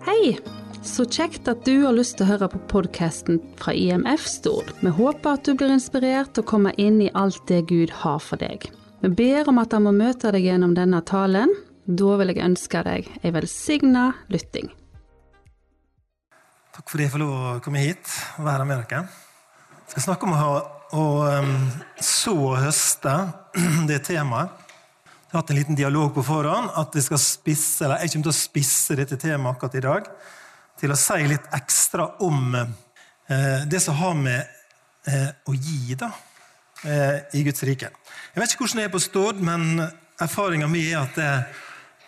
Hei! Så kjekt at du har lyst til å høre på podkasten fra IMF Stord. Vi håper at du blir inspirert og kommer inn i alt det Gud har for deg. Vi ber om at han må møte deg gjennom denne talen. Da vil jeg ønske deg ei velsigna lytting. Takk for at jeg får lov å komme hit og være med dere. Jeg skal snakke om å, å så og høste. Det temaet. Jeg har hatt en liten dialog på forhånd at jeg spisse, eller jeg kommer til å spisse dette temaet akkurat i dag til å si litt ekstra om eh, det som har med eh, å gi da, eh, i Guds rike. Jeg vet ikke hvordan det er på Stord, men erfaringa mi er at det,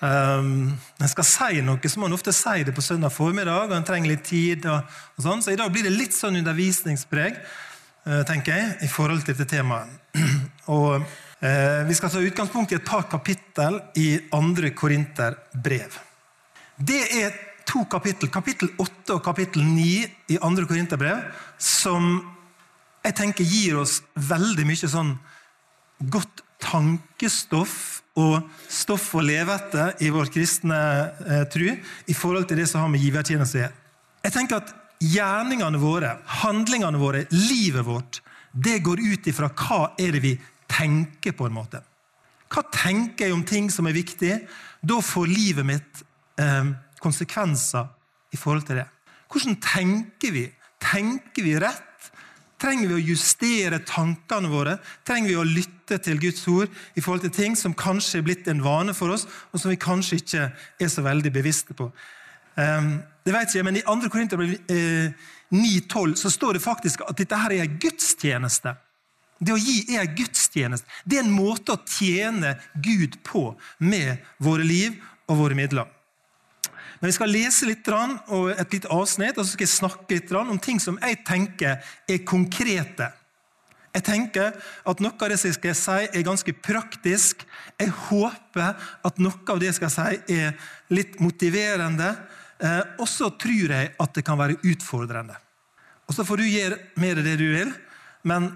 når en skal si noe, så må en ofte si det på søndag formiddag, og en trenger litt tid. Og, og sånn, så i dag blir det litt sånn undervisningspreg uh, tenker jeg, i forhold til dette temaet. og Vi skal ta utgangspunkt i et par kapittel i andre Korinterbrev. Det er to kapittel, kapittel 8 og kapittel 9 i andre Korinterbrev, som jeg tenker gir oss veldig mye sånn godt tankestoff og stoff å leve etter i vår kristne eh, tru i forhold til det som har med givertjeneste å. Jeg tenker at Gjerningene våre, handlingene våre, livet vårt, det går ut ifra hva er det vi tenker. på en måte. Hva tenker jeg om ting som er viktig? Da får livet mitt eh, konsekvenser i forhold til det. Hvordan tenker vi? Tenker vi rett? Trenger vi å justere tankene våre? Trenger vi å lytte til Guds ord i forhold til ting som kanskje er blitt en vane for oss, og som vi kanskje ikke er så veldig bevisste på? Um, det vet jeg, men I 2. Korinter eh, 9,12 så står det faktisk at dette her er en gudstjeneste. Det å gi er en gudstjeneste. Det er en måte å tjene Gud på med våre liv og våre midler. Men Vi skal lese litt og et lite avsnitt, og så skal jeg snakke litt om ting som jeg tenker er konkrete. Jeg tenker at Noe av det jeg skal si, er ganske praktisk. Jeg håper at noe av det jeg skal si, er litt motiverende. Eh, og så tror jeg at det kan være utfordrende. Og Så får du gjøre med det det du vil, men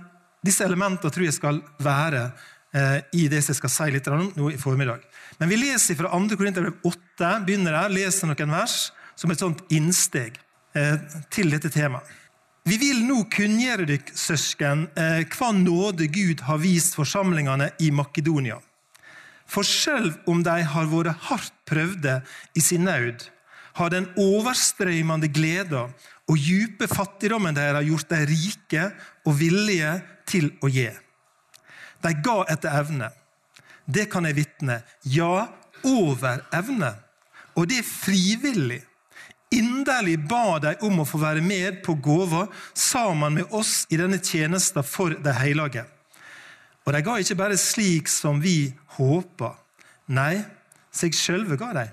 disse elementene tror jeg skal være eh, i det som jeg skal si litt om nå i formiddag. Men vi leser fra 2. Korinterbrev 8, begynner der, leser noen vers som et sånt innsteg eh, til dette temaet. Vi vil nå kunngjøre dere, søsken, eh, hva nåde Gud har vist forsamlingene i Makedonia. For selv om de har vært hardt prøvde i sin nød, har den overstrømmende gleda og djupe fattigdommen deres gjort dem rike og villige til å gi. De ga etter evne det kan jeg vitne. Ja, over evne. Og det er frivillig. Inderlig ba de om å få være med på gåva sammen med oss i denne tjenesten for de hellige. Og de ga ikke bare slik som vi håpa. Nei, seg sjølve ga de.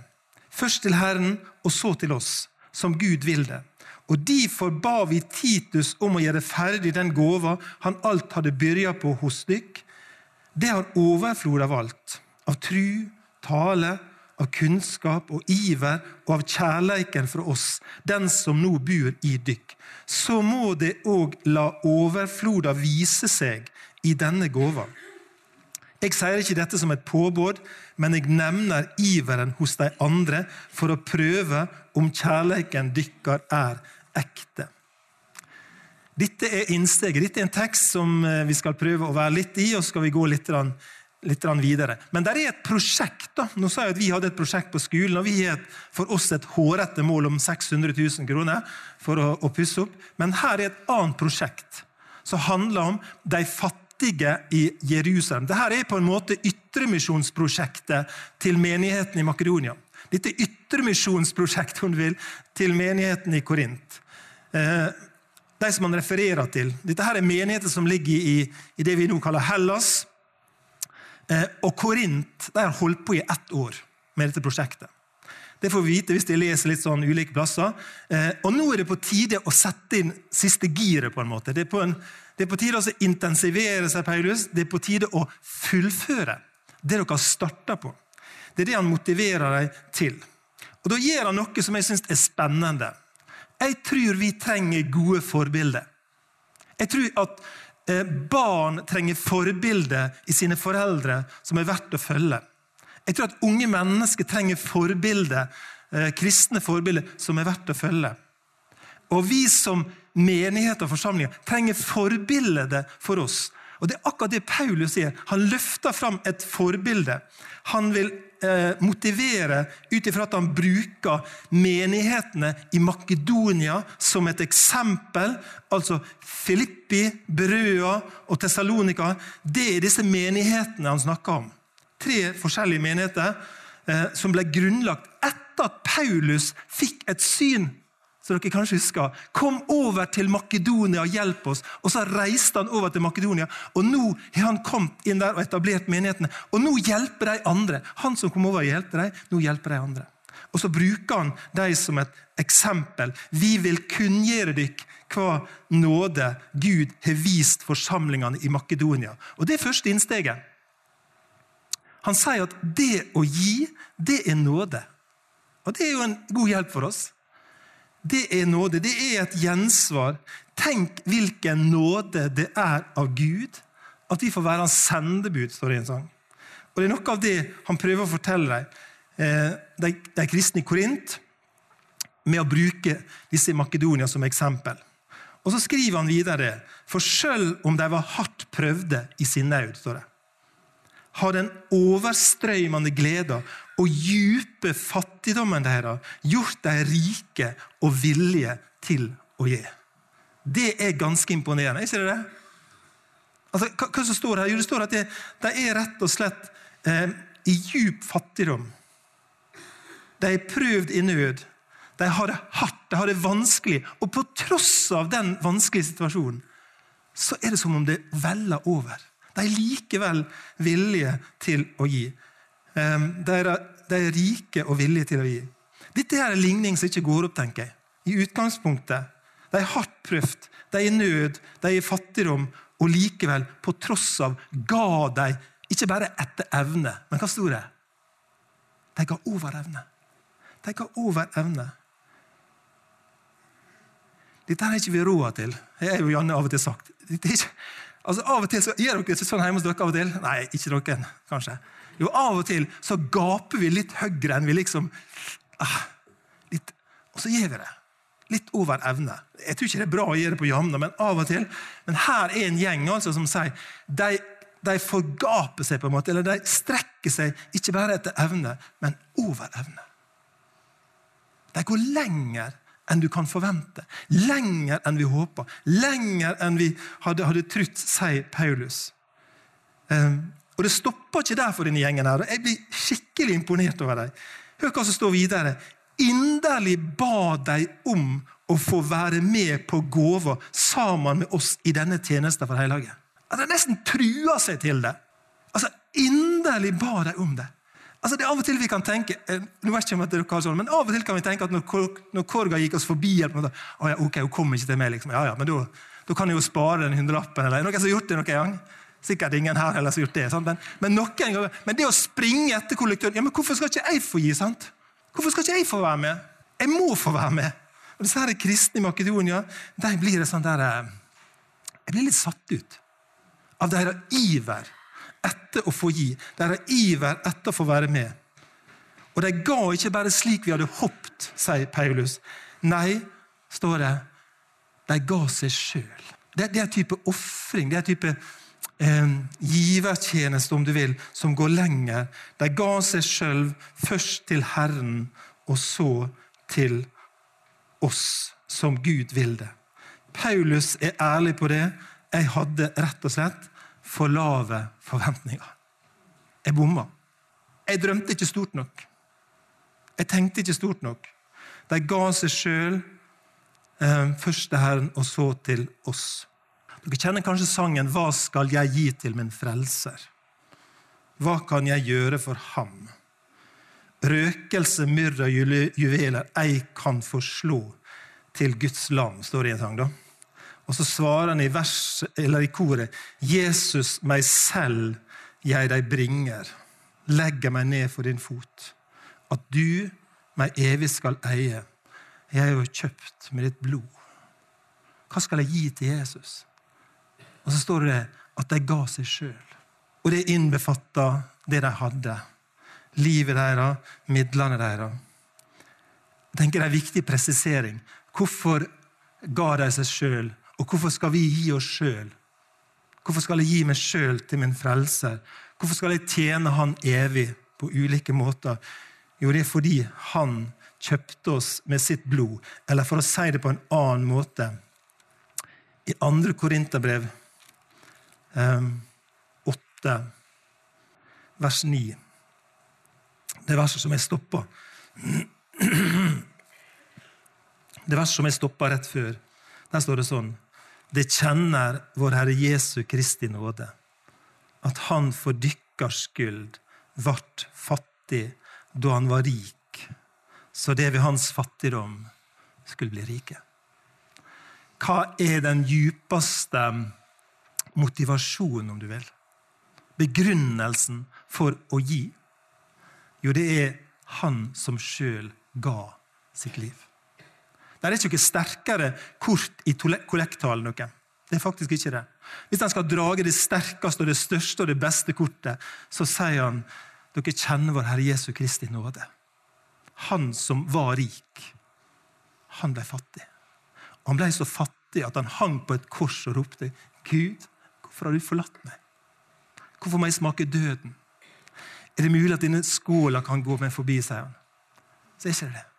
Først til Herren, og så til oss, som Gud vil det. Og Derfor ba vi Titus om å gjøre ferdig den gåva han alt hadde byrja på hos dykk, det har overflod av alt. Av tru, tale, av kunnskap og iver og av kjærleiken fra oss, den som nå bor i dykk. Så må det òg la overfloda vise seg i denne gåva. Jeg sier ikke dette som et påbud, men jeg nevner iveren hos de andre for å prøve om kjærleiken dykkar er ekte. Dette er innsteget. Dette er en tekst som eh, vi skal prøve å være litt i, og så skal vi gå litt, litt videre. Men det er et prosjekt. da. Nå sa jeg at Vi hadde et prosjekt på skolen, og vi har for oss et hårete mål om 600 000 kroner for å, å pusse opp. Men her er et annet prosjekt som handler om de fattige i Jerusalem. Dette er på en måte ytremisjonsprosjektet til menigheten i Makedonia. Dette er vil, til menigheten i Korint. Eh, de som han refererer til. Dette her er menigheter som ligger i, i det vi nå kaller Hellas. Eh, og Korint har holdt på i ett år med dette prosjektet. Det får vi vite hvis de leser litt sånn ulike plasser. Eh, og nå er det på tide å sette inn siste giret. på en måte. Det er på, en, det er på tide å intensivere seg, Paulus. Det er på tide å fullføre det dere har starta på. Det er det han motiverer deg til. Og Da gjør han noe som jeg syns er spennende. Jeg tror vi trenger gode forbilder. Jeg tror at eh, barn trenger forbilder i sine foreldre som er verdt å følge. Jeg tror at unge mennesker trenger forbilder eh, kristne forbilder som er verdt å følge. Og vi som menighet og forsamlinger trenger forbilde for oss. Og Det er akkurat det Paulus sier. Han løfter fram et forbilde. Han vil eh, motivere ut ifra at han bruker menighetene i Makedonia som et eksempel. Altså Filippi, Brøa og Tessalonika. Det er disse menighetene han snakker om. Tre forskjellige menigheter eh, som ble grunnlagt etter at Paulus fikk et syn så dere kanskje husker, Kom over til Makedonia og hjelp oss. Og Så reiste han over til Makedonia, og nå har han kommet inn der og etablert menighetene. Og nå hjelper de andre. Han som kom over og hjelpte dem, nå hjelper de andre. Og så bruker han dem som et eksempel. Vi vil kunngjøre dere hva nåde Gud har vist forsamlingene i Makedonia. Og Det er første innsteget. Han sier at det å gi, det er nåde. Og det er jo en god hjelp for oss det er nåde. Det er et gjensvar. Tenk hvilken nåde det er av Gud at vi får være hans sendebud, står det i en sang. Og Det er noe av det han prøver å fortelle deg, eh, de, de kristne i Korint, med å bruke disse i Makedonia som eksempel. Og Så skriver han videre for selv om de var hardt prøvde i sin nød, står det, har den overstrøymende gleden og djupe fattigdommen deres gjort dem rike og villige til å gi. Det er ganske imponerende, ikke det? Altså, hva, hva som står her? Jo, det står at de, er rett og slett eh, i djup fattigdom. De er prøvd i nød. De har det hardt, de har det vanskelig. Og på tross av den vanskelige situasjonen, så er det som om det veller over. De er likevel villige til å gi. Ehm, de er, rike og villige til å gi. Dette er en ligning som ikke går opp, tenker jeg. I utgangspunktet. De er hardt prøvd, de er i nød, de er i fattigdom, og likevel, på tross av, ga de ikke bare etter evne. Men hva sto det? De ga over evne. De ga over evne. Dette har ikke vi råd til. Jeg er jo Janne av og til sagt. Dette er Ikke, altså Av og til så Gjør dere sånn hjemme hos dere? av og til? Nei, ikke dere, kanskje. Jo, av og til så gaper vi litt høyere enn vi liksom ah, litt, Og så gjør vi det. Litt over evne. Jeg tror ikke det er bra å gjøre det på jamna, men av og til. Men her er en gjeng altså, som sier de, de forgaper seg, på en måte, eller de strekker seg ikke bare etter evne, men over evne. De går lenger enn du kan forvente. Lenger enn vi håper. Lenger enn vi hadde, hadde trutt, sier Paulus. Um, og det stopper ikke der for denne gjengen. her. Jeg blir skikkelig imponert over dem. Hør hva som står videre. Inderlig ba de om å få være med på gåva sammen med oss i denne tjenesten for Hellige. De nesten trua seg til det. Altså, Inderlig ba de om det. Altså, det er Av og til vi kan tenke eh, nå vet ikke om det er sånn, men av og til kan vi tenke at når, når Korga gikk oss forbi på en måte, ja, ok, hun kom ikke til meg, liksom. ja, ja, men da kan jeg jo spare den hundrelappen. Eller noen som har gjort det noen gang. Sikkert ingen her heller som har gjort det. Men, men, noen, men, det å springe etter kollektøren ja, men Hvorfor skal ikke jeg få gi? sant? Hvorfor skal ikke jeg få være med? Jeg må få være med. Og disse her kristne i Makedonia de blir det sånn der, eh, Jeg blir litt satt ut av deres iver etter å få gi. Deres iver etter å få være med. Og de ga ikke bare slik vi hadde håpet, sier Paulus. Nei, står det, de ga seg sjøl. Det, det, er en type ofring. Det er en type eh, givertjeneste, om du vil, som går lenger. De ga seg sjøl først til Herren, og så til oss, som Gud vil det. Paulus er ærlig på det. Jeg hadde rett og slett for lave forventninger. Jeg bomma. Jeg drømte ikke stort nok. Jeg tenkte ikke stort nok. De ga seg sjøl eh, først til Herren, og så til oss. Dere kjenner kanskje sangen 'Hva skal jeg gi til min frelser'? Hva kan jeg gjøre for ham? Røkelse, myrra, juveler ei kan forslå til Guds lam, står det i en sang. da. Og så svarer han i, vers, i koret Jesus, meg selv jeg deg bringer, legger meg ned for din fot. At du meg evig skal eie. Jeg er jo kjøpt med ditt blod. Hva skal jeg gi til Jesus? Og så står det at de ga seg sjøl. Og det innbefatta det de hadde. Livet deres, midlene deres. Jeg tenker Det er en viktig presisering. Hvorfor ga de seg sjøl, og hvorfor skal vi gi oss sjøl? Hvorfor skal jeg gi meg sjøl til min frelser? Hvorfor skal jeg tjene Han evig på ulike måter? Jo, det er fordi Han kjøpte oss med sitt blod. Eller for å si det på en annen måte I 2. Korinterbrev um, 8, vers 9 Det verset som jeg stoppa. Det verset som jeg stoppa rett før. Der står det sånn Det kjenner vår Herre Jesu Kristi nåde, at Han for dykkers skyld vart fattig da han var rik, så det ved hans fattigdom skulle bli rike. Hva er den djupeste motivasjonen, om du vil? Begrunnelsen for å gi? Jo, det er han som sjøl ga sitt liv. Det er ikke noe sterkere kort i kollekttalen. Det er faktisk ikke det. Hvis han skal drage det sterkeste og det største og det beste kortet, så sier han dere kjenner vår Herre Jesu Kristi nåde. Han som var rik, han ble fattig. Han ble så fattig at han hang på et kors og ropte, 'Gud, hvorfor har du forlatt meg?' Hvorfor må jeg smake døden? Er det mulig at denne skåla kan gå meg forbi, sier han. Så er ikke det det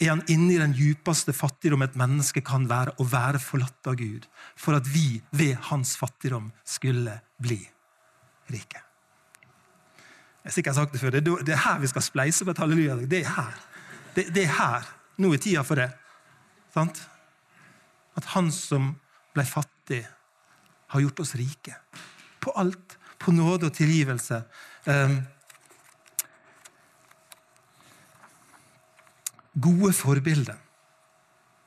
er han inne i den djupeste fattigdom et menneske kan være, å være forlatt av Gud, for at vi ved hans fattigdom skulle bli rike. Jeg har sikkert sagt det før, det er her vi skal spleise på et halleluja. Det er her. Det, det er her. Nå er tida for det. Sant? At han som ble fattig, har gjort oss rike. På alt. På nåde og tilgivelse. Um, Gode forbilder.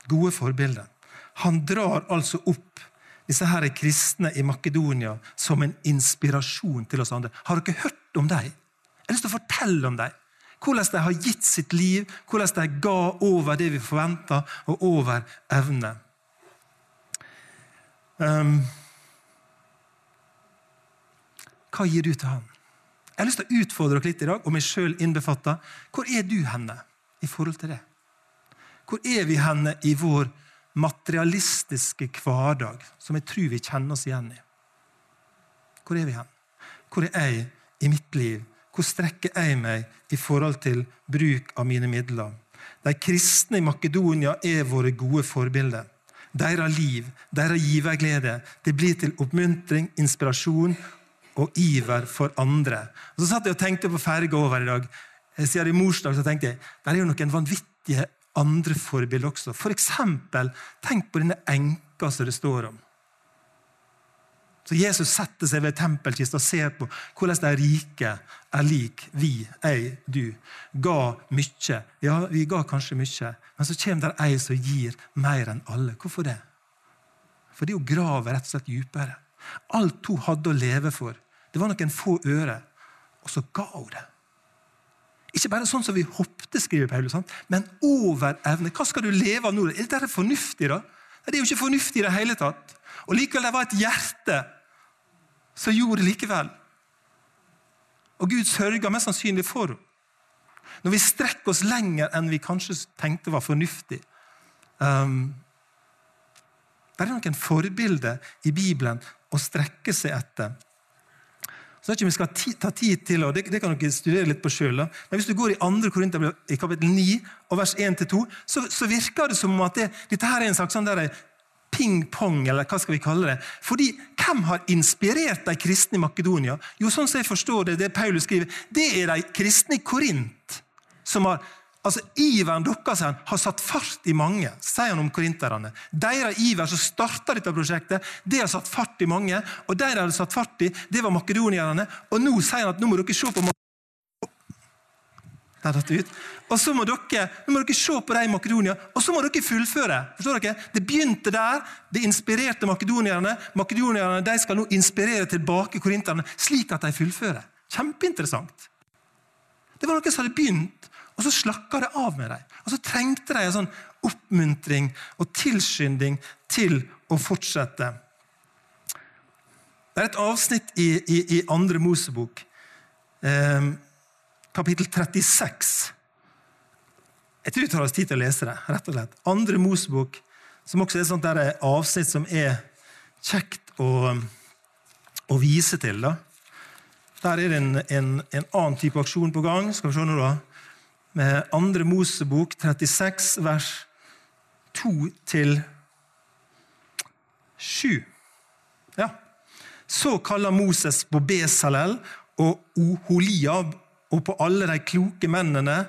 Gode forbilder. Han drar altså opp disse her kristne i Makedonia som en inspirasjon til oss andre. Har dere hørt om dem? Jeg har lyst til å fortelle om dem. Hvordan de har gitt sitt liv, hvordan de ga over det vi forventa, og over evne. Um, hva gir du til han? Jeg har lyst til å utfordre dere litt i dag, og meg sjøl innbefatta. Hvor er du henne? I forhold til det? Hvor er vi henne i vår materialistiske hverdag, som jeg tror vi kjenner oss igjen i? Hvor er vi hen? Hvor er jeg i mitt liv? Hvor strekker jeg meg i forhold til bruk av mine midler? De kristne i Makedonia er våre gode forbilder. Deres liv, deres giverglede, det blir til oppmuntring, inspirasjon og iver for andre. Og så satt jeg og tenkte på ferga over i dag. Siden det i morsdag så tenkte jeg det er jo noen vanvittige andre forbilder også. For eksempel, tenk på denne enka som det står om. Så Jesus setter seg ved tempelkista og ser på hvordan de rike er lik vi, jeg, du. Ga mye. Ja, vi ga kanskje mye, men så kommer det ei som gir mer enn alle. Hvorfor det? Fordi hun graver rett og slett dypere. Alt hun hadde å leve for, det var noen få øre, og så ga hun det. Ikke bare sånn som vi håpte, skriver Paulus, men over evne. Hva skal du leve av nå? Er dette fornuftig, da? Det er jo ikke fornuftig i det hele tatt. Og likevel, det var et hjerte som gjorde det likevel. Og Gud sørga mest sannsynlig for henne. Når vi strekker oss lenger enn vi kanskje tenkte var fornuftig. Um, det er noen forbilder i Bibelen å strekke seg etter. Så det er ikke vi skal ta tid til, og det, det kan dere studere litt på selv, Men hvis du går i 2. Korinter i kapittel 9, og vers 1-2, så, så, virker det som om at det, dette her er en slags sånn ping-pong, eller hva skal vi kalle det. Fordi hvem har inspirert de kristne i Makedonia? Jo, sånn som jeg forstår det, det Paulus skriver, det er de kristne i Korint som har Altså, Iveren deres har satt fart i mange, sier han om korinterne. Deres iver som starta dette prosjektet, det har satt fart i mange. Og de hadde satt fart i, det var makedonierne. Og nå sier han at nå må dere se på ut. Og så må dere, nå må dere se på dem i Makedonia, og så må dere fullføre. Forstår dere? Det begynte der. Det inspirerte makedonierne. Makedonierne de skal nå inspirere tilbake korinterne, slik at de fullfører. Kjempeinteressant. Det var noe som hadde begynt, og så slakka det av med dem. Og så trengte de en sånn oppmuntring og tilskynding til å fortsette. Det er et avsnitt i, i, i andre Mosebok, eh, kapittel 36. Jeg tror vi tar oss tid til å lese det. rett og slett. Andre Mosebok, som også er et der avsnitt som er kjekt å, å vise til. da. Der er det en, en, en, annen type aksjon på gang. Skal vi se nå da. Med Andre Mosebok 36, vers 2 til 7. Ja. Så kaller Moses på Besalel og Oholiab og på alle de kloke mennene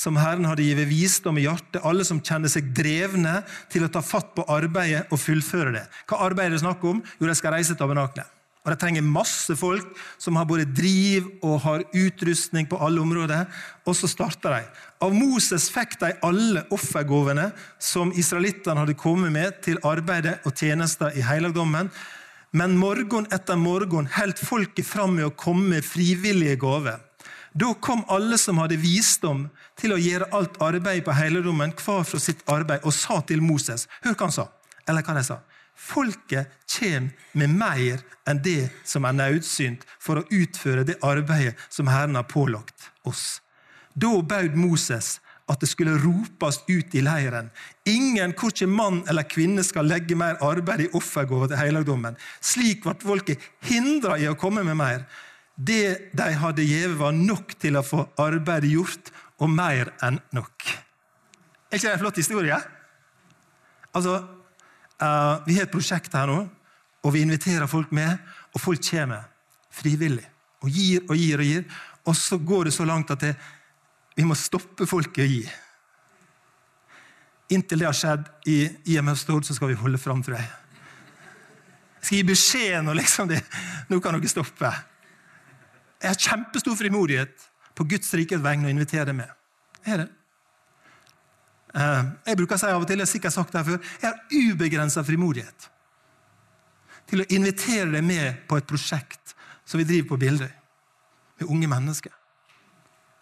som Herren hadde gitt visdom i hjertet, alle som kjenner seg drevne til å ta fatt på arbeidet og fullføre det. Hva arbeidet er det snakk om? Jo, de skal reise tabernaklet. Og De trenger masse folk som har både driv og har utrustning på alle områder. Og så starter de. Av Moses fikk de alle offergavene som israelittene hadde kommet med til arbeidet og tjenester i helligdommen. Men morgen etter morgen holdt folket fram med å komme med frivillige gaver. Da kom alle som hadde visdom, til å gjøre alt arbeid på helligdommen, hver fra sitt arbeid, og sa til Moses Hør hva han sa. Eller hva de sa. Folket kommer med mer enn det som er nødsynt for å utføre det arbeidet som Herren har pålagt oss. Da baud Moses at det skulle ropes ut i leiren. Ingen, korkje mann eller kvinne, skal legge mer arbeid i offergave til helligdommen. Slik ble folket hindra i å komme med mer. Det de hadde gjeve, var nok til å få arbeidet gjort, og mer enn nok. Er ikke det en flott historie? Altså, uh, Vi har et prosjekt her nå, og vi inviterer folk med. Og folk kommer frivillig og gir og gir og gir. Og så går det så langt at det, vi må stoppe folket å gi. Inntil det har skjedd i IMF Stord, så skal vi holde fram, tror jeg. Jeg skal gi beskjed når liksom det, nå kan dere stoppe. Jeg har kjempestor frimodighet på Guds rikes vegne å invitere med. Det er det. Eh, jeg bruker å si av og til, jeg har sikkert sagt det før, jeg har ubegrensa frimodighet til å invitere deg med på et prosjekt som vi driver på Bildøy, med unge mennesker.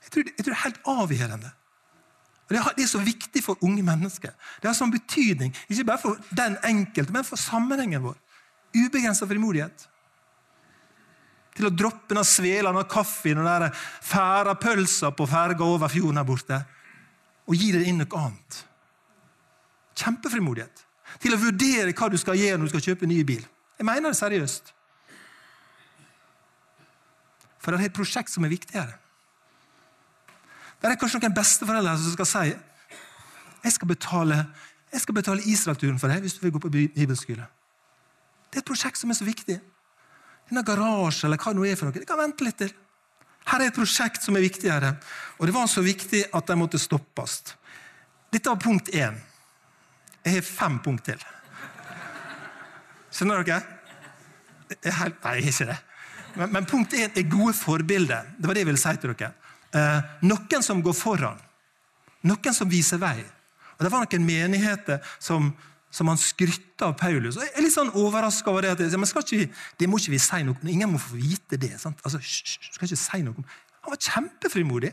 Jeg tror, jeg tror, det er helt avgjørende. Det er så viktig for unge mennesker. Det har sånn betydning, ikke bare for den enkelte, men for sammenhengen vår. Ubegrensa frimodighet til å droppe den svelende kaffen og den færa pølsa på ferga over fjorden her borte, og gi deg inn noe annet. Kjempefrimodighet. Til å vurdere hva du skal gjøre når du skal kjøpe en ny bil. Jeg mener det seriøst. For det er et prosjekt som er viktigere. Det er kanskje noen besteforeldre som skal si jeg skal betale, jeg skal betale Israel-turen for deg hvis du vil gå på bibelskole. Det er et prosjekt som er så viktig denne garasjen eller hva det nå er for noe. Det kan vente litt til. Her er et prosjekt som er viktigere. Og det var så viktig at de måtte stoppes. Dette var punkt én. Jeg har fem punkt til. Skjønner dere? Helt, nei, ikke det. Men, men punkt én er gode forbilder. Det var det jeg ville si til dere. Eh, noen som går foran. Noen som viser vei. Og Det var noen menigheter som som han skrytta av Paulus. Jeg er litt sånn overraska over det. at men ikke, Det må ikke vi si noe om. Ingen må få vite det. Sant? Altså, skal ikke si noe om. Han var kjempefrimodig.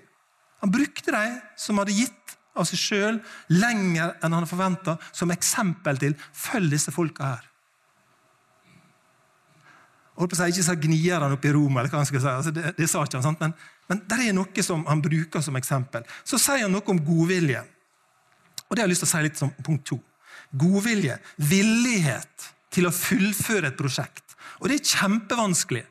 Han brukte de som hadde gitt av seg sjøl lenger enn han forventa, som eksempel til følg disse folka her. Jeg holdt på å si, Ikke sa gnierne oppe i Roma, eller hva han skulle si. Altså, det, det, sa ikke han, sant? Men, men det er noe som han bruker som eksempel. Så sier han noe om godvilje. Og det har jeg lyst til å si litt som punkt to godvilje, villighet til å fullføre et prosjekt. Og det er kjempevanskelig.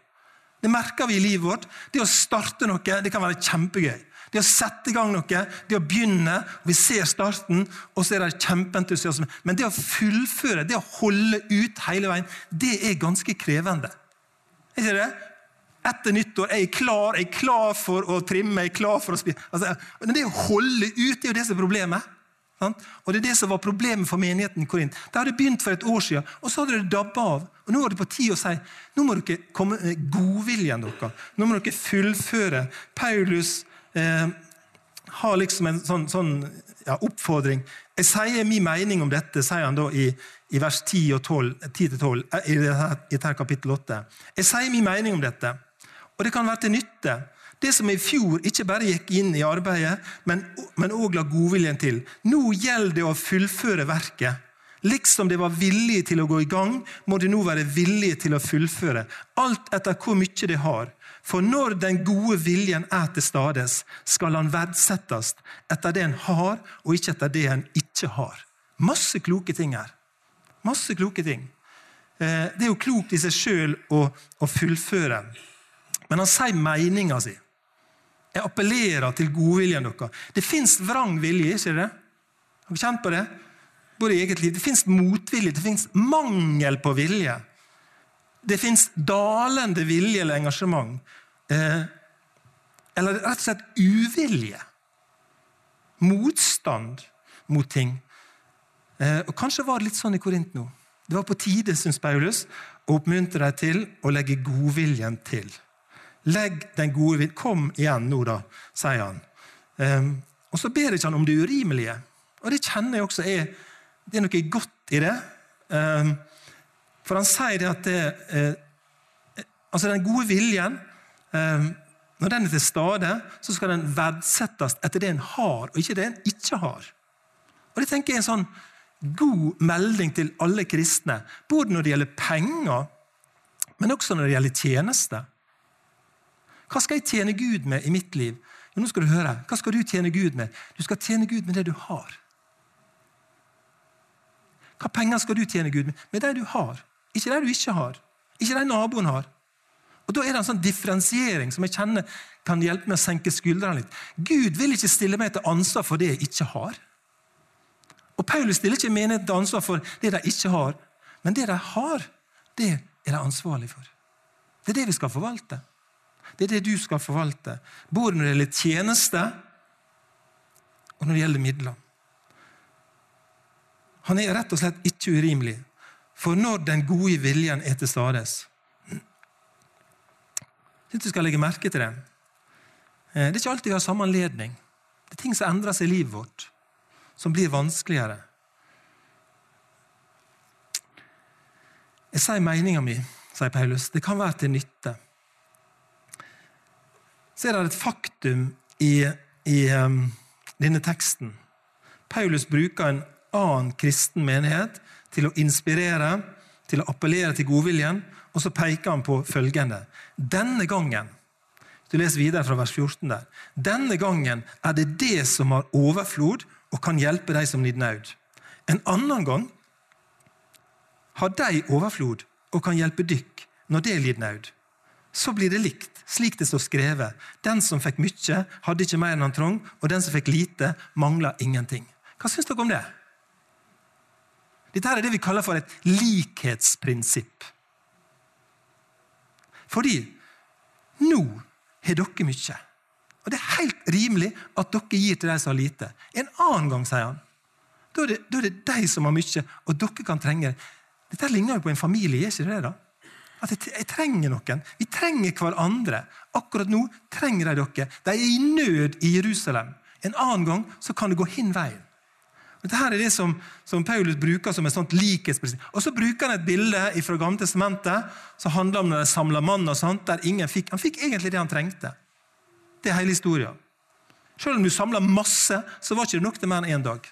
Det merker vi i livet vårt. Det å starte noe det kan være kjempegøy. Det å sette i gang noe, det å begynne, vi ser starten, og så er det kjempeentusiasme. Men det å fullføre, det å holde ut hele veien, det er ganske krevende. Er ikke det? Etter nyttår er jeg klar, jeg er klar for å trimme, jeg er klar for å spise. Altså, men det å holde ut det er jo det som er problemet. Og Det er det som var problemet for menigheten i Korint. Det hadde begynt for et år siden, og så hadde det dabba av. Og Nå var det på tide å si nå må dere komme med godviljen deres. Nå må dere fullføre. Paulus eh, har liksom en sånn, sånn ja, oppfordring. Jeg sier min mening om dette, sier han da i, i vers 10-12 eh, i dette kapittel 8. Jeg sier min mening om dette, og det kan være til nytte det som i fjor ikke bare gikk inn i arbeidet, men òg la godviljen til. Nå gjelder det å fullføre verket. Liksom det var villige til å gå i gang, må det nå være villige til å fullføre. Alt etter hvor mye det har. For når den gode viljen er til stades, skal han verdsettes etter det en har, og ikke etter det en ikke har. Masse kloke ting her. Masse kloke ting. Eh, det er jo klokt i seg sjøl å, å, fullføre. Men han sier meninga si. Jeg appellerer til godviljen deres. Det fins vrang vilje, ikke det? Har du kjent på det? Både i eget liv. Det fins motvilje, det fins mangel på vilje. Det fins dalende vilje eller engasjement. Eh, eller rett og slett uvilje. Motstand mot ting. Eh, og Kanskje var det litt sånn i Korint nå. Det var på tide, syns Paulus, å oppmuntre deg til å legge godviljen til. Legg den gode viljen Kom igjen nå, da, sier han. Um, og så ber ikke han om det urimelige. Og det kjenner jeg også er Det er noe godt i det. Um, for han sier det at det, uh, altså den gode viljen um, Når den er til stede, så skal den verdsettes etter det en har, og ikke det en ikke har. Og Det tenker jeg er en sånn god melding til alle kristne, både når det gjelder penger, men også når det gjelder tjeneste. Hva skal jeg tjene Gud med i mitt liv? Jo, nå skal du høre. Hva skal du tjene Gud med? Du skal tjene Gud med det du har. Hva penger skal du tjene Gud med? Med det du har. Ikke de du ikke har. Ikke de naboen har. Og Da er det en sånn differensiering som jeg kjenner kan hjelpe meg å senke skuldrene litt. Gud vil ikke stille meg til ansvar for det jeg ikke har. Og Paulus stiller ikke menigheten til ansvar for det de ikke har. Men det de har, det er de ansvarlig for. Det er det vi skal forvalte. Det er det du skal forvalte. Både når det gjelder tjeneste, og når det gjelder midler. Han er rett og slett ikke urimelig. For når den gode viljen er til stades Jeg syns du skal legge merke til det. Eh, det er ikke alltid vi har samme anledning. Det er ting som endrer seg i livet vårt, som blir vanskeligere. Jeg sier meninga mi, sier Paulus. Det kan være til nytte. Så er det et faktum i, i um, denne teksten. Paulus bruker en annen kristen menighet til å inspirere, til å appellere til godviljen. Og så peker han på følgende. Denne gangen du leser videre fra vers 14 der. Denne gangen er det det som har overflod og kan hjelpe de som lider nød. En annen gang har de overflod og kan hjelpe dykk når det lider nød. Så blir det likt, slik det står skrevet. Den som fikk mye, hadde ikke mer enn han trong, og den som fikk lite, mangla ingenting. Hva syns dere om det? Dette er det vi kaller for et likhetsprinsipp. Fordi nå har dere mye. Og det er helt rimelig at dere gir til de som har lite. En annen gang, sier han, da er, det, da er det de som har mye, og dere kan trenge det. Dette ligner jo på en familie, er ikke det? da? At jeg, trenger noen. Vi trenger hverandre. Akkurat nå trenger de dere. De er i nød i Jerusalem. En annen gang så kan det gå hin veien. Dette er det som, som, Paulus bruker som et sånt likhetsprinsipp. Og så bruker han et bilde fra Gamle testamentet som handler om når de samla mann. og sånt, der ingen fikk, Han fikk egentlig det han trengte. Det er hele historien. Selv om du samla masse, så var det ikke nok til mer enn én dag.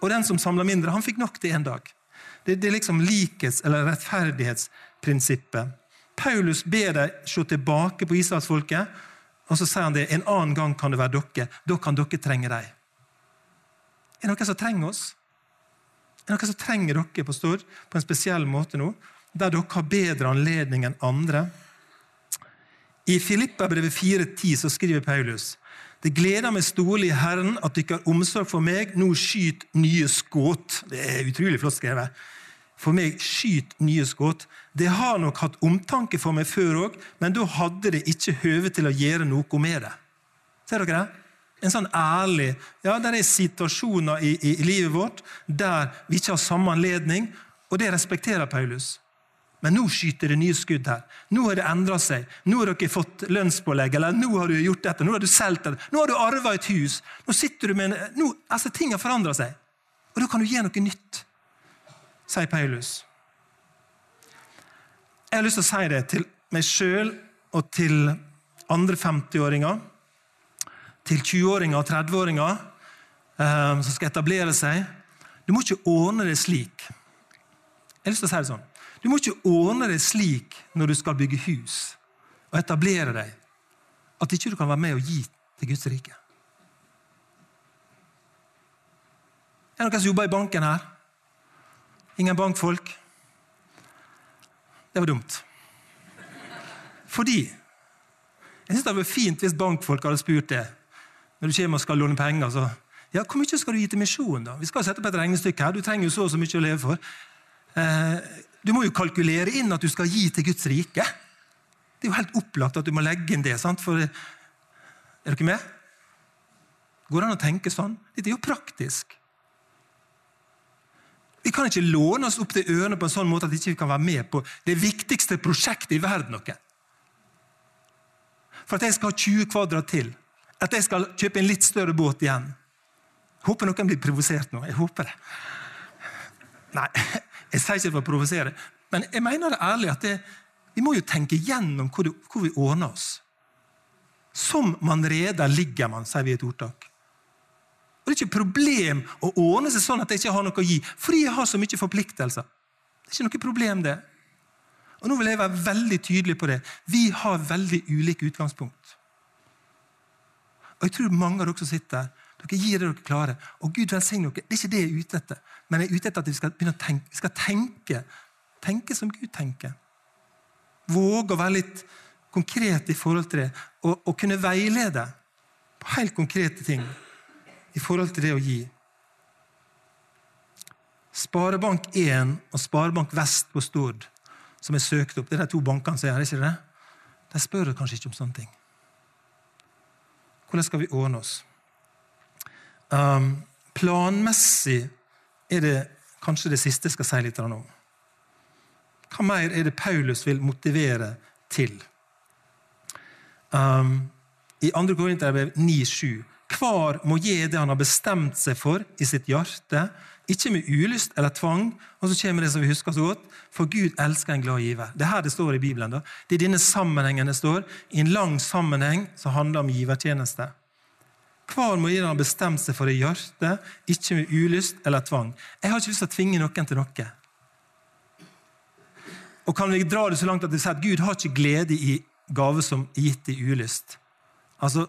Og den som samla mindre, han fikk nok til én dag. Det, det, er liksom likhets- eller rettferdighetsprinsippet. Paulus ber dem se tilbake på israelsfolket, og så sier han det en annen gang kan det være dere. Da kan dere trenge dem. Er det noen som trenger oss? Er det noen som trenger dere på Stord på en spesiell måte nå? Der dere har bedre anledning enn andre? I Filippabrevet 4,10 så skriver Paulus det gleder meg storlig i Herren at dere har omsorg for meg. Nå skyt nye skudd. Det er utrolig flott skrevet. For meg skyt nye skudd. Det har nok hatt omtanke for meg før òg, men da hadde det ikke høve til å gjøre noe med det. Ser dere det? En sånn ærlig Ja, det er situasjoner i, i, i, livet vårt der vi ikke har samme anledning, og det respekterer Paulus. Men nå skyter det nye skudd her. Nå har det endra seg. Nå har dere fått lønnspålegg, eller nå har du gjort dette, nå har du solgt det, nå har du arva et hus. Nå sitter du med en, nå, altså Ting har forandra seg. Og da kan du gjøre noe nytt, sier Paulus. Jeg har lyst til å si det til meg sjøl og til andre 50-åringer til 20-åringer og 30-åringer eh, som skal etablere seg. Du må ikke ordne det slik. Jeg har lyst til å si det sånn. Du må ikke ordne det slik når du skal bygge hus. og etablere deg, at ikke du kan være med og gi til Guds rike. Er det noen som jobber i banken her? Ingen bankfolk? Det var dumt. Fordi jeg synes det hadde vært fint hvis bankfolk hadde spurt det. Når du kommer og skal låne penger, så ja, Hvor mye skal du gi til misjon? da? Vi skal sette opp et regnestykke her. Du trenger jo så og så mye å leve for. Eh, du må jo kalkulere inn at du skal gi til Guds rike. Det er jo helt opplagt at du må legge inn det. sant? For, er dere med? Går det an å tenke sånn? Dette er jo praktisk. Vi kan ikke låne oss opp til ørene på en sånn måte at vi ikke kan være med på det viktigste prosjektet i verden. Noe. For at jeg skal ha 20 kvadrat til, at jeg skal kjøpe en litt større båt igjen. Håper noen blir provosert nå. Jeg håper det. Nei, jeg sier ikke det for å provosere, men jeg mener det ærlig at det, vi må jo tenke gjennom hvor, det, hvor vi ordner oss. Som man reder, ligger man, sier vi i et ordtak. Og Det er ikke problem å ordne seg sånn at jeg ikke har noe å gi, fordi jeg har så mye forpliktelser. Det er ikke noe problem, det. Og Nå vil jeg være veldig tydelig på det. Vi har veldig ulike utgangspunkt. Og jeg tror mange av dere som sitter der, dere gir det dere klarer. Og Gud velsigne dere. Det er ikke det jeg er ute etter. Men jeg er ute etter at vi skal begynne å tenke. Vi skal tenke, tenke som Gud tenker. Våge å være litt konkret i forhold til det. Og, og kunne veilede på helt konkrete ting i forhold til det å gi. Sparebank1 og Sparebank Vest på Stord, som er søkt opp, det er de to bankene som er her, ikke det? De spør kanskje ikke om sånne ting. Hvordan skal vi ordne oss? Um, planmessig er det kanskje det siste jeg skal si litt om. Hva mer er det Paulus vil motivere til? Um, I 2. Korinterbrev 9,7 hver må gjøre det han har bestemt seg for i sitt hjerte, ikke med ulyst eller tvang. Og så kommer det som vi husker så godt, for Gud elsker en glad giver. Det er her det står i Bibelen. da. Det er denne sammenhengen det står, i en lang sammenheng som handler om givertjeneste. Hver må gi det han har bestemt seg for i hjertet, ikke med ulyst eller tvang. Jeg har ikke lyst til å tvinge noen til noe. Og kan vi dra det så langt at vi sier at Gud har ikke glede i gave som er gitt i ulyst? Altså,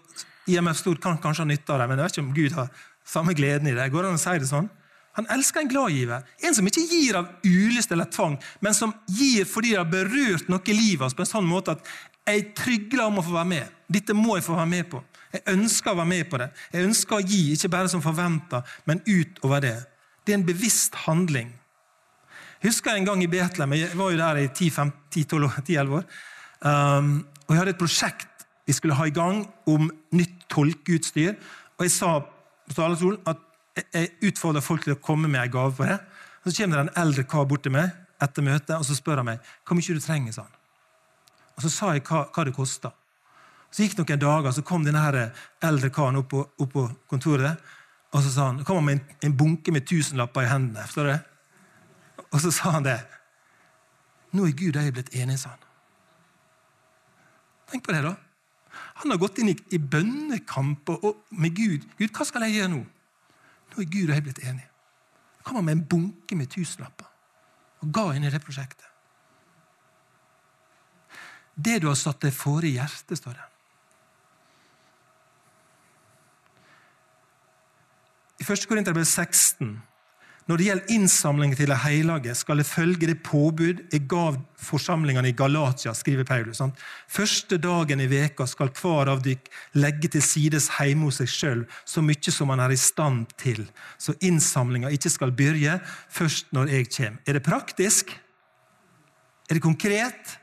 IMF Stord kan kanskje ha nytte av det, men jeg vet ikke om Gud har samme gleden i det. Går det an å si det sånn? Han elsker en gladgiver. En som ikke gir av ulyst eller tvang, men som gir fordi det har berørt noe i livet hans på en sånn måte at jeg trygler om å få være med. Dette må jeg få være med på. Jeg ønsker å være med på det. Jeg ønsker å gi, ikke bare som forventa, men utover det. Det er en bevisst handling. Jeg husker en gang i Betlehem. Jeg var jo der i 10-11 år. Um, og Jeg hadde et prosjekt vi skulle ha i gang om nytt tolkeutstyr. Og jeg sa på talerstolen at jeg utfordrer folk til å komme med en gave på det. Og Så kommer det en eldre kar bort til meg etter møtet og så spør han meg hvor mye du trenger. Sånn. Og Så sa jeg hva, hva det kosta. Så gikk det noen dager, så kom denne her eldre karen opp på, opp på kontoret. Og så sa han, kom han med en, en bunke med tusenlapper i hendene. forstår du? Og så sa han det. Nå er Gud og jeg blitt enige, sa han. Tenk på det, da. Han har gått inn i, i bønnekamp med Gud. Gud, hva skal jeg gjøre nå? Nå er Gud og jeg blitt enige. Så kom han med en bunke med tusenlapper og ga inn i det prosjektet. Det du har satt deg for i hjertet, står det. I 1. Korinterbrev 16 når det gjelder innsamling til det hellige, skal det følge det påbud jeg gav forsamlingene i Galatia, skriver Paulus. Sant? Første dagen i veka skal hver av dykk legge til sides hjemme hos seg sjøl så mye som man er i stand til, så innsamlinga ikke skal begynne først når jeg kommer. Er det praktisk? Er det konkret?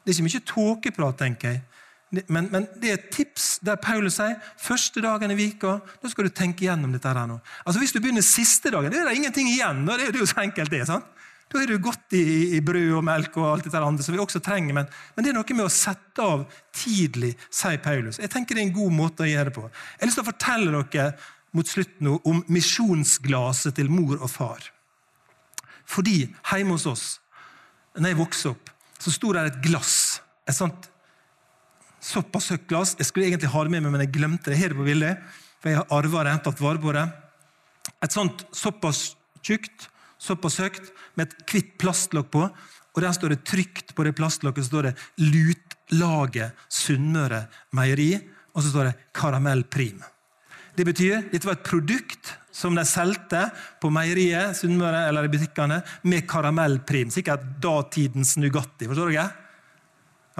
Det er ikke mye tåkeprat, tenker jeg. Men, men, det er et tips der Paulus sier første dagen i vika, da skal du tenke gjennom dette. her nå. Altså Hvis du begynner siste dagen, det er det ingenting igjen. Da er det jo så enkelt det, sant? Da er det godt i, i, brød og melk og alt dette andre som vi også trenger. Men, men, det er noe med å sette av tidlig, sier Paulus. Jeg tenker Det er en god måte å gjøre det på. Jeg har lyst til å fortelle dere mot slutten nå om misjonsglaset til mor og far. Fordi hjemme hos oss, når jeg vokste opp, så sto der et glass. Et sånt såpass høyt glass. Jeg skulle egentlig ha det med meg, men jeg glemte det. Her på bildet, for jeg har arva det. tatt vare på det. Et sånt såpass tjukt, såpass høyt, med et hvitt plastlokk på. og der står det trygt på det plastlokket står det Lutlaget Sunnmøre Meieri, og så står det Karamell Prim. Det betyr dette var et produkt som de solgte på meieriet Sunnmøre, eller i butikkene med karamellprim. Sikkert datidens Nugatti. forstår dere?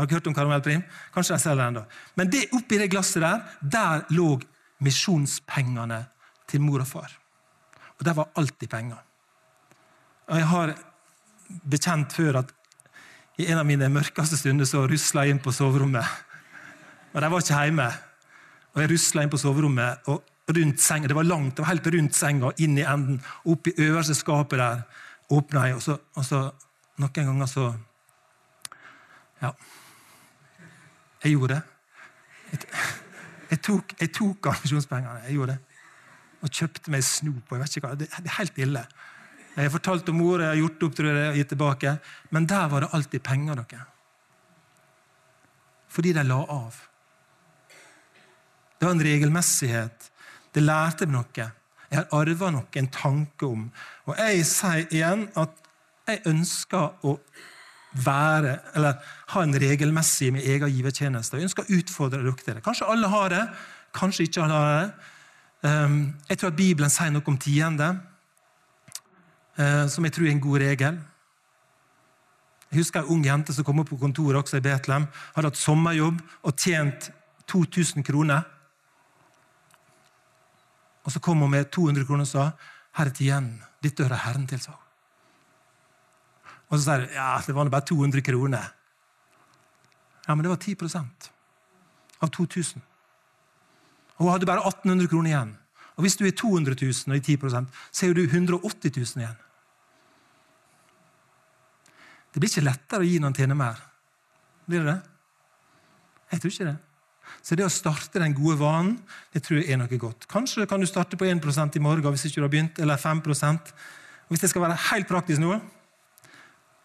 Har dere hørt om karamellprim? Kanskje de selger den ennå. Men det, oppi det glasset der, der lå misjonspengene til mor og far. Og der var alltid penger. Og Jeg har bekjent før at i en av mine mørkeste stunder så rusla jeg inn på soverommet. Og de var ikke hjemme. Og jeg rusla inn på soverommet og rundt senga. Det var langt, det var helt rundt senga, inn i enden. Opp i øverste skapet der åpna jeg, og så, og så noen ganger så Ja. Jeg gjorde det. Jeg, tok, jeg tok ambisjonspengene. Jeg gjorde det. Og kjøpte meg snop. jeg vet ikke hva, Det, det er helt ille. Jeg har fortalt om ordet, jeg har gjort opp, tror jeg, og gitt tilbake. Men der var det alltid penger. dere. Fordi de la av. Det var en regelmessighet. Det lærte meg noe. Jeg har arva noe, en tanke om. Og jeg sier igjen at jeg ønsker å være, eller ha en regelmessig med egen givertjeneste. Jeg ønsker å utfordre dere til. Kanskje alle har det, kanskje ikke alle har det. Ehm, jeg tror at Bibelen sier noe om tiende, eh, som jeg tror er en god regel. Jeg husker en ung jente som kom opp på kontoret også i Betlehem. Hadde hatt sommerjobb og tjent 2000 kroner. Og så kom hun med 200 kroner og sa her er tienden. Dette hører Herren til, sa hun. Og så sier hun ja, det var bare 200 kroner. Ja, men det var 10% av 2000. Og hun hadde bare 1800 kroner igjen. Og hvis du er 200 000 og i 10 så er du 180 000 igjen. Det blir ikke lettere å gi når en tjener mer. Blir det det? Jeg tror ikke det. Så det å starte den gode vanen det tror jeg er noe godt. Kanskje kan du starte på 1% i morgen hvis ikke du har begynt, eller 5% og Hvis det skal være helt praktisk nå,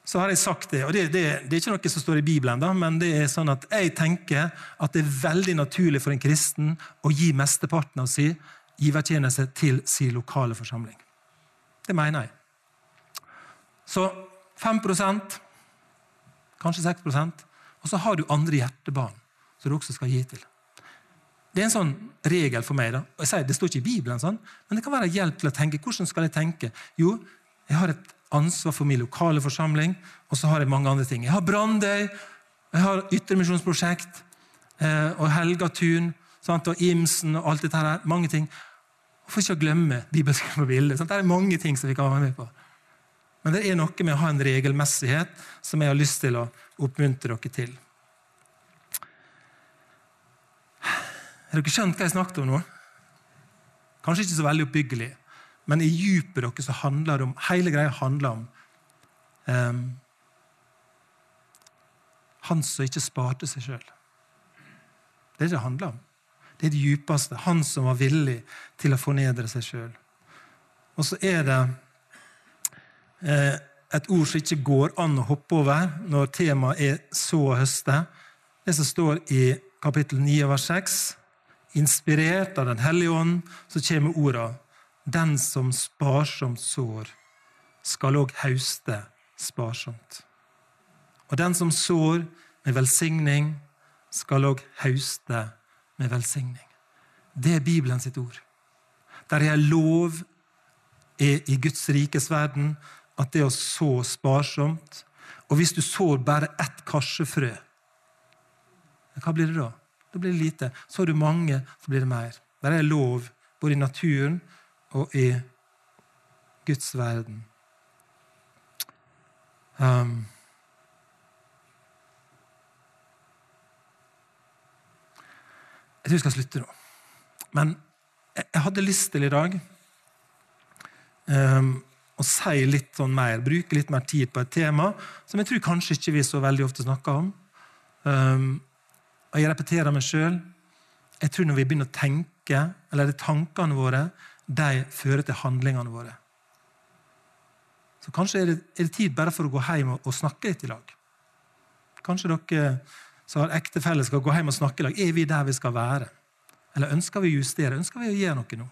så har jeg sagt det. og det, det, det, er ikke noe som står i Bibelen, da, men det er sånn at jeg tenker at det er veldig naturlig for en kristen å gi mesteparten av sin givertjeneste til sin lokale forsamling. Det mener jeg. Så 5% kanskje 6% og så har du andre hjertebarn som du også skal gi til. Det er en sånn regel for meg. da. Og jeg sier, Det står ikke i Bibelen, sånn, men det kan være hjelp til å tenke. Hvordan skal jeg tenke? Jo, jeg har et ansvar for min lokale forsamling, og så har jeg mange andre ting. Jeg har Brandøy, jeg har Ytremisjonsprosjekt eh, og Helgatun og Imsen og alt dette her. Mange ting. For ikke å glemme bibelske på bildet. Sant? Det er mange ting som vi kan være med på. Men det er noe med å ha en regelmessighet som jeg har lyst til å oppmuntre dere til. Har dere skjønt hva jeg snakket om nå? Kanskje ikke så veldig oppbyggelig, men i djupet deres så handler det om, hele greia handler om um, han som ikke sparte seg sjøl. Det er det det handler om. Det er det djupeste. Han som var villig til å fornedre seg sjøl. Og så er det eh, et ord som ikke går an å hoppe over når temaet er så å høste. Det som står i kapittel 9 vers 6 inspirert av Den hellige ånd, så kommer orda Den som sparsomt sår, skal òg hauste sparsomt. Og den som sår med velsigning, skal òg hauste med velsigning. Det er Bibelen sitt ord. Der er lov i Guds rikes verden at det å så sparsomt Og hvis du sår bare ett karsefrø, hva blir det da? da blir det lite. Så du mange, så blir det mer. Der er lov både i naturen og i Guds verden. Um, jeg tror vi skal slutte nå. Men jeg hadde lyst til i dag um, å si litt sånn mer, bruke litt mer tid på et tema som jeg tror kanskje ikke vi så veldig ofte snakker om. Um, og jeg repeterer meg sjøl. Jeg tror når vi begynner å tenke, eller det er tankene våre, de fører til handlingene våre. Så kanskje er det, er det tid bare for å gå hjem og, og snakke litt i lag. Kanskje dere som har ektefelle, skal gå hjem og snakke i lag. Er vi der vi skal være? Eller ønsker vi å justere? Ønsker vi å gjøre noe nå?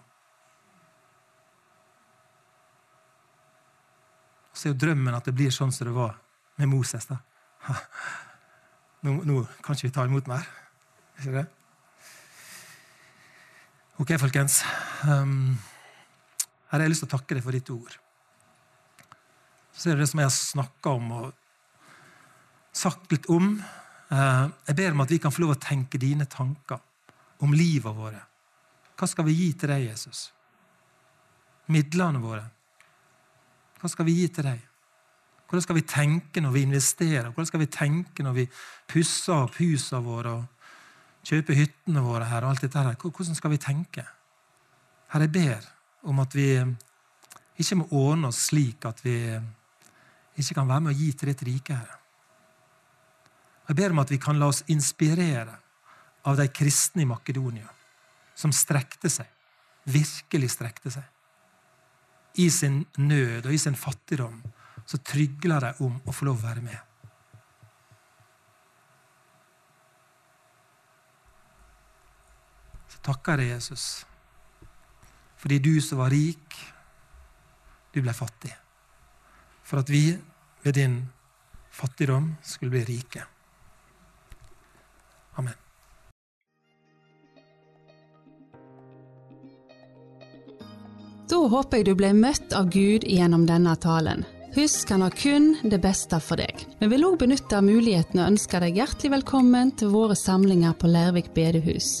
Så er jo drømmen at det blir sånn som det var med Moses. da. Nå, nå kan ikke vi ta imot mer. Ikke det? Ok, folkens. Um, her har jeg lyst til å takke deg for ditt ord. Så er det det som jeg har snakka om og sagt litt om. Uh, jeg ber om at vi kan få lov å tenke dine tanker om livet våre. Hva skal vi gi til deg, Jesus? Midlene våre. Hva skal vi gi til deg? Hvordan skal vi tenke når vi investerer? Hvordan skal vi tenke når vi pusser opp husene våre og kjøper hyttene våre? her og alt dette her? Hvordan skal vi tenke? Herre, jeg ber om at vi ikke må ordne oss slik at vi ikke kan være med å gi til ditt rike, Herre. Jeg ber om at vi kan la oss inspirere av de kristne i Makedonia, som strekte seg, virkelig strekte seg. I sin nød og i sin fattigdom så trygler de om å få lov å være med. Så takker jeg Jesus, fordi du som var rik, du ble fattig. For at vi ved din fattigdom skulle bli rike. Amen. Da håper jeg du ble møtt av Gud gjennom denne talen. Husk, han har kun det beste for deg. Vi vil òg benytte muligheten og ønske deg hjertelig velkommen til våre samlinger på Lærvik bedehus.